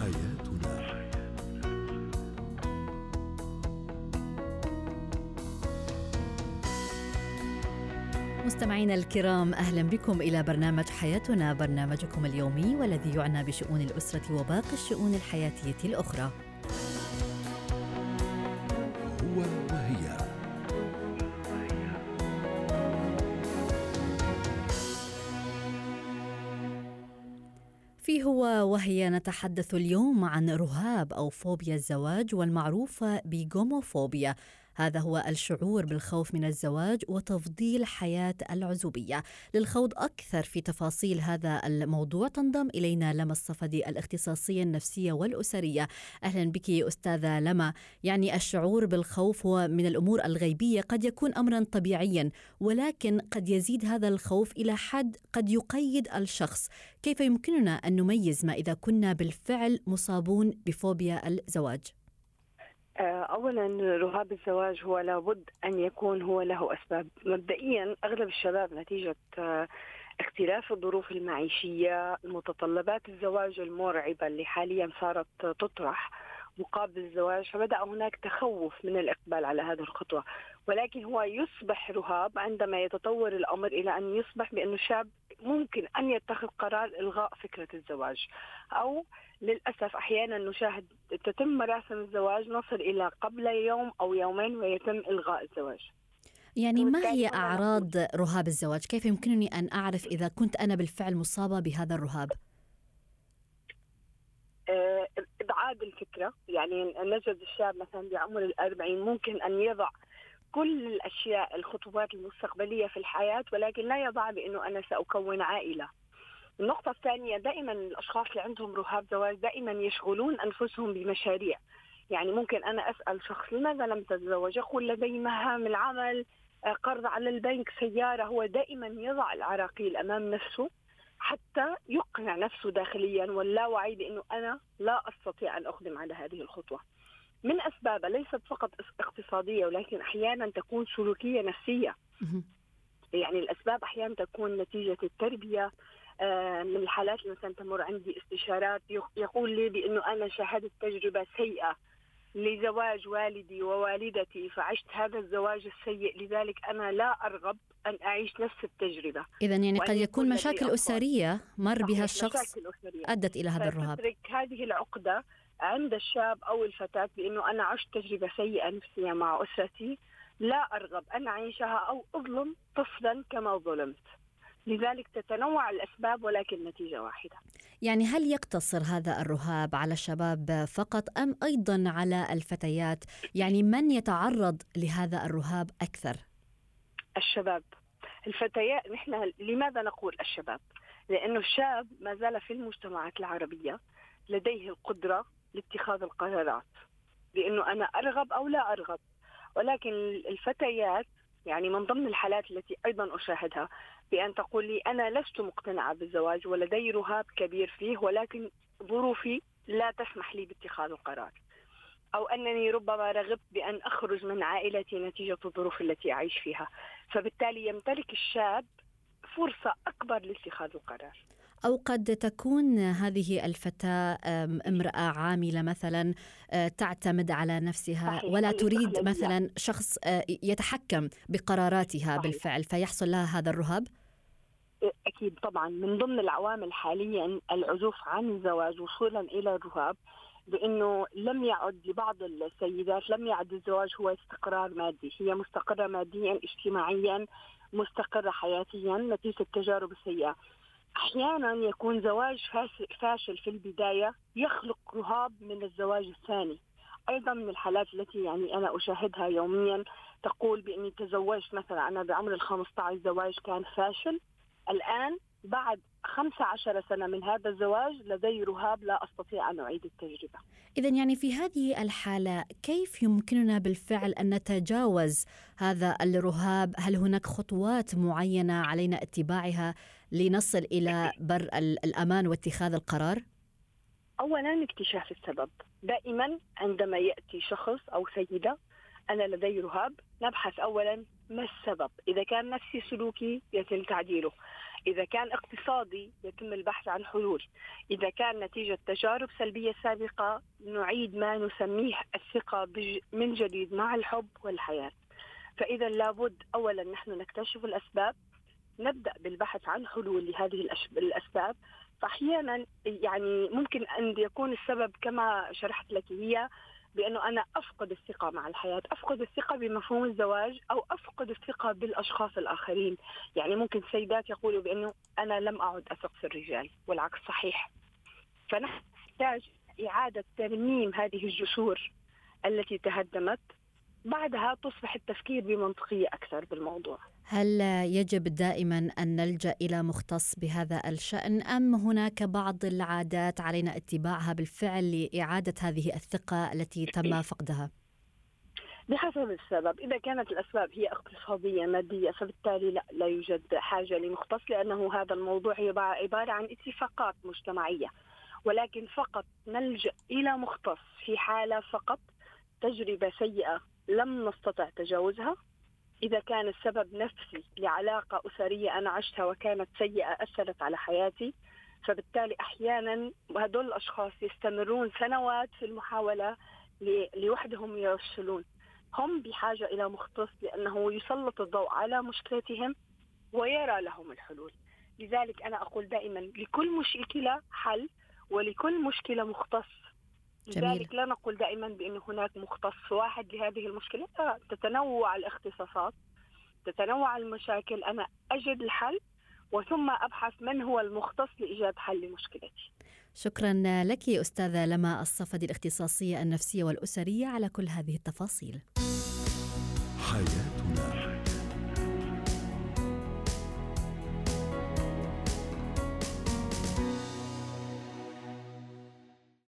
حياتنا مستمعينا الكرام أهلا بكم إلى برنامج حياتنا برنامجكم اليومي والذي يعنى بشؤون الأسرة وباقي الشؤون الحياتية الأخرى. هو في هو وهي نتحدث اليوم عن رهاب أو فوبيا الزواج والمعروفه بجوموفوبيا. هذا هو الشعور بالخوف من الزواج وتفضيل حياة العزوبية. للخوض أكثر في تفاصيل هذا الموضوع تنضم إلينا لما الصفدي الاختصاصية النفسية والأسرية. أهلا بك أستاذة لما. يعني الشعور بالخوف هو من الأمور الغيبية قد يكون أمرا طبيعيا ولكن قد يزيد هذا الخوف إلى حد قد يقيد الشخص. كيف يمكننا أن نميز ما إذا كنا بالفعل مصابون بفوبيا الزواج؟ اولا رهاب الزواج هو لابد أن يكون هو له أسباب. مبدئيا أغلب الشباب نتيجة آه، اختلاف الظروف المعيشية متطلبات الزواج المرعبة اللي حاليا صارت تطرح مقابل الزواج فبدأ هناك تخوف من الإقبال على هذه الخطوة. ولكن هو يصبح رهاب عندما يتطور الأمر إلى أن يصبح بأنه الشاب ممكن أن يتخذ قرار إلغاء فكرة الزواج أو للأسف أحيانا نشاهد تتم مراسم الزواج نصل إلى قبل يوم أو يومين ويتم إلغاء الزواج يعني ما هي أعراض رهاب الزواج؟ كيف يمكنني أن أعرف إذا كنت أنا بالفعل مصابة بهذا الرهاب؟ آه، إبعاد الفكرة يعني نجد الشاب مثلا بعمر الأربعين ممكن أن يضع كل الأشياء الخطوات المستقبلية في الحياة ولكن لا يضع بأنه أنا سأكون عائلة. النقطة الثانية دائما الأشخاص اللي عندهم رهاب زواج دائما يشغلون أنفسهم بمشاريع. يعني ممكن أنا أسأل شخص لماذا لم تتزوج؟ يقول لدي مهام العمل آه، قرض على البنك سيارة. هو دائما يضع العراقيل أمام نفسه حتى يقنع نفسه داخليا واللاوعي بأنه أنا لا أستطيع أن أقدم على هذه الخطوة. من أسبابها ليست فقط اقتصادية ولكن أحيانا تكون سلوكية نفسية. يعني الأسباب أحيانا تكون نتيجة التربية آه، من الحالات اللي مثلا تمر عندي استشارات. يقول لي بأنه أنا شاهدت تجربة سيئة لزواج والدي ووالدتي فعشت هذا الزواج السيء. لذلك أنا لا أرغب أن أعيش نفس التجربة. اذا يعني قد يكون مشاكل أسرية مر بها الشخص أدت إلى هذا الرهاب. تترك هذه العقدة عند الشاب أو الفتاة بأنه أنا عشت تجربة سيئة نفسية مع أسرتي لا أرغب أن أعيشها أو أظلم طفلا كما ظلمت لذلك تتنوع الأسباب ولكن نتيجة واحدة. يعني هل يقتصر هذا الرهاب على الشباب فقط أم أيضا على الفتيات؟ يعني من يتعرض لهذا الرهاب أكثر؟ الشباب. الفتيات نحن لماذا نقول الشباب؟ لأنه الشاب ما زال في المجتمعات العربية لديه القدرة لاتخاذ القرارات بانه أنا أرغب أو لا أرغب ولكن الفتيات يعني من ضمن الحالات التي أيضا أشاهدها بأن تقول لي أنا لست مقتنعة بالزواج ولدي رهاب كبير فيه ولكن ظروفي لا تسمح لي باتخاذ القرار. أو أنني ربما رغبت بأن أخرج من عائلتي نتيجة الظروف التي أعيش فيها، فبالتالي يمتلك الشاب فرصة أكبر لاتخاذ القرار. أو قد تكون هذه الفتاة امرأة عاملة مثلا آه، تعتمد على نفسها ولا تريد مثلا شخص آه، يتحكم بقراراتها بالفعل فيحصل لها هذا الرهاب؟ أكيد طبعا من ضمن العوامل حاليا العزوف عن الزواج وصولا إلى الرهاب بانه لم يعد لبعض السيدات لم يعد الزواج هو استقرار مادي، هي مستقرة ماديا اجتماعيا مستقرة حياتيا نتيجة التجارب السيئة. أحيانا يكون زواج فاشل في البداية يخلق رهاب من الزواج الثاني. أيضا من الحالات التي يعني أنا أشاهدها يوميا تقول بإني تزوجت مثلا أنا بعمر ال 15 زواج كان فاشل. الآن بعد 15 سنة من هذا الزواج لدي رهاب لا أستطيع أن أعيد التجربة. إذا يعني في هذه الحالة كيف يمكننا بالفعل أن نتجاوز هذا الرهاب؟ هل هناك خطوات معينة علينا اتباعها؟ لنصل إلى بر الأمان واتخاذ القرار؟ أولا اكتشاف السبب. دائما عندما يأتي شخص أو سيدة أنا لدي رهاب نبحث أولا ما السبب؟ إذا كان نفسي سلوكي يتم تعديله. إذا كان اقتصادي يتم البحث عن حلول. إذا كان نتيجة تجارب سلبية سابقة نعيد ما نسميه الثقة من جديد مع الحب والحياة. فإذا لابد أولا نحن نكتشف الأسباب نبدأ بالبحث عن حلول لهذه الأسباب فأحيانا يعني ممكن أن يكون السبب كما شرحت لك هي بأنه أنا أفقد الثقة مع الحياة، أفقد الثقة بمفهوم الزواج أو أفقد الثقة بالأشخاص الآخرين، يعني ممكن سيدات يقولوا بأنه أنا لم أعد أثق في الرجال والعكس صحيح. فنحن نحتاج إعادة ترميم هذه الجسور التي تهدمت بعدها تصبح التفكير بمنطقية أكثر بالموضوع. هل يجب دائما أن نلجأ إلى مختص بهذا الشأن أم هناك بعض العادات علينا اتباعها بالفعل لإعادة هذه الثقة التي تم فقدها؟ بحسب السبب إذا كانت الأسباب هي اقتصادية مادية فبالتالي لا, لا يوجد حاجة لمختص لأنه هذا الموضوع عبارة عن اتفاقات مجتمعية ولكن فقط نلجأ إلى مختص في حالة فقط تجربة سيئة لم نستطع تجاوزها إذا كان السبب نفسي لعلاقة أسرية أنا عشتها وكانت سيئة أثرت على حياتي فبالتالي أحيانا هدول الأشخاص يستمرون سنوات في المحاولة لوحدهم يفشلون. هم بحاجة إلى مختص لأنه يسلط الضوء على مشكلتهم ويرى لهم الحلول. لذلك أنا أقول دائما لكل مشكلة حل ولكل مشكلة مختص. جميل. لذلك لا نقول دائما بأن هناك مختص واحد لهذه المشكلة. تتنوع الاختصاصات تتنوع المشاكل. أنا أجد الحل وثم أبحث من هو المختص لإيجاد حل لمشكلتي. شكرا لك أستاذة لما الصفدي الاختصاصية النفسية والأسرية على كل هذه التفاصيل. حياتي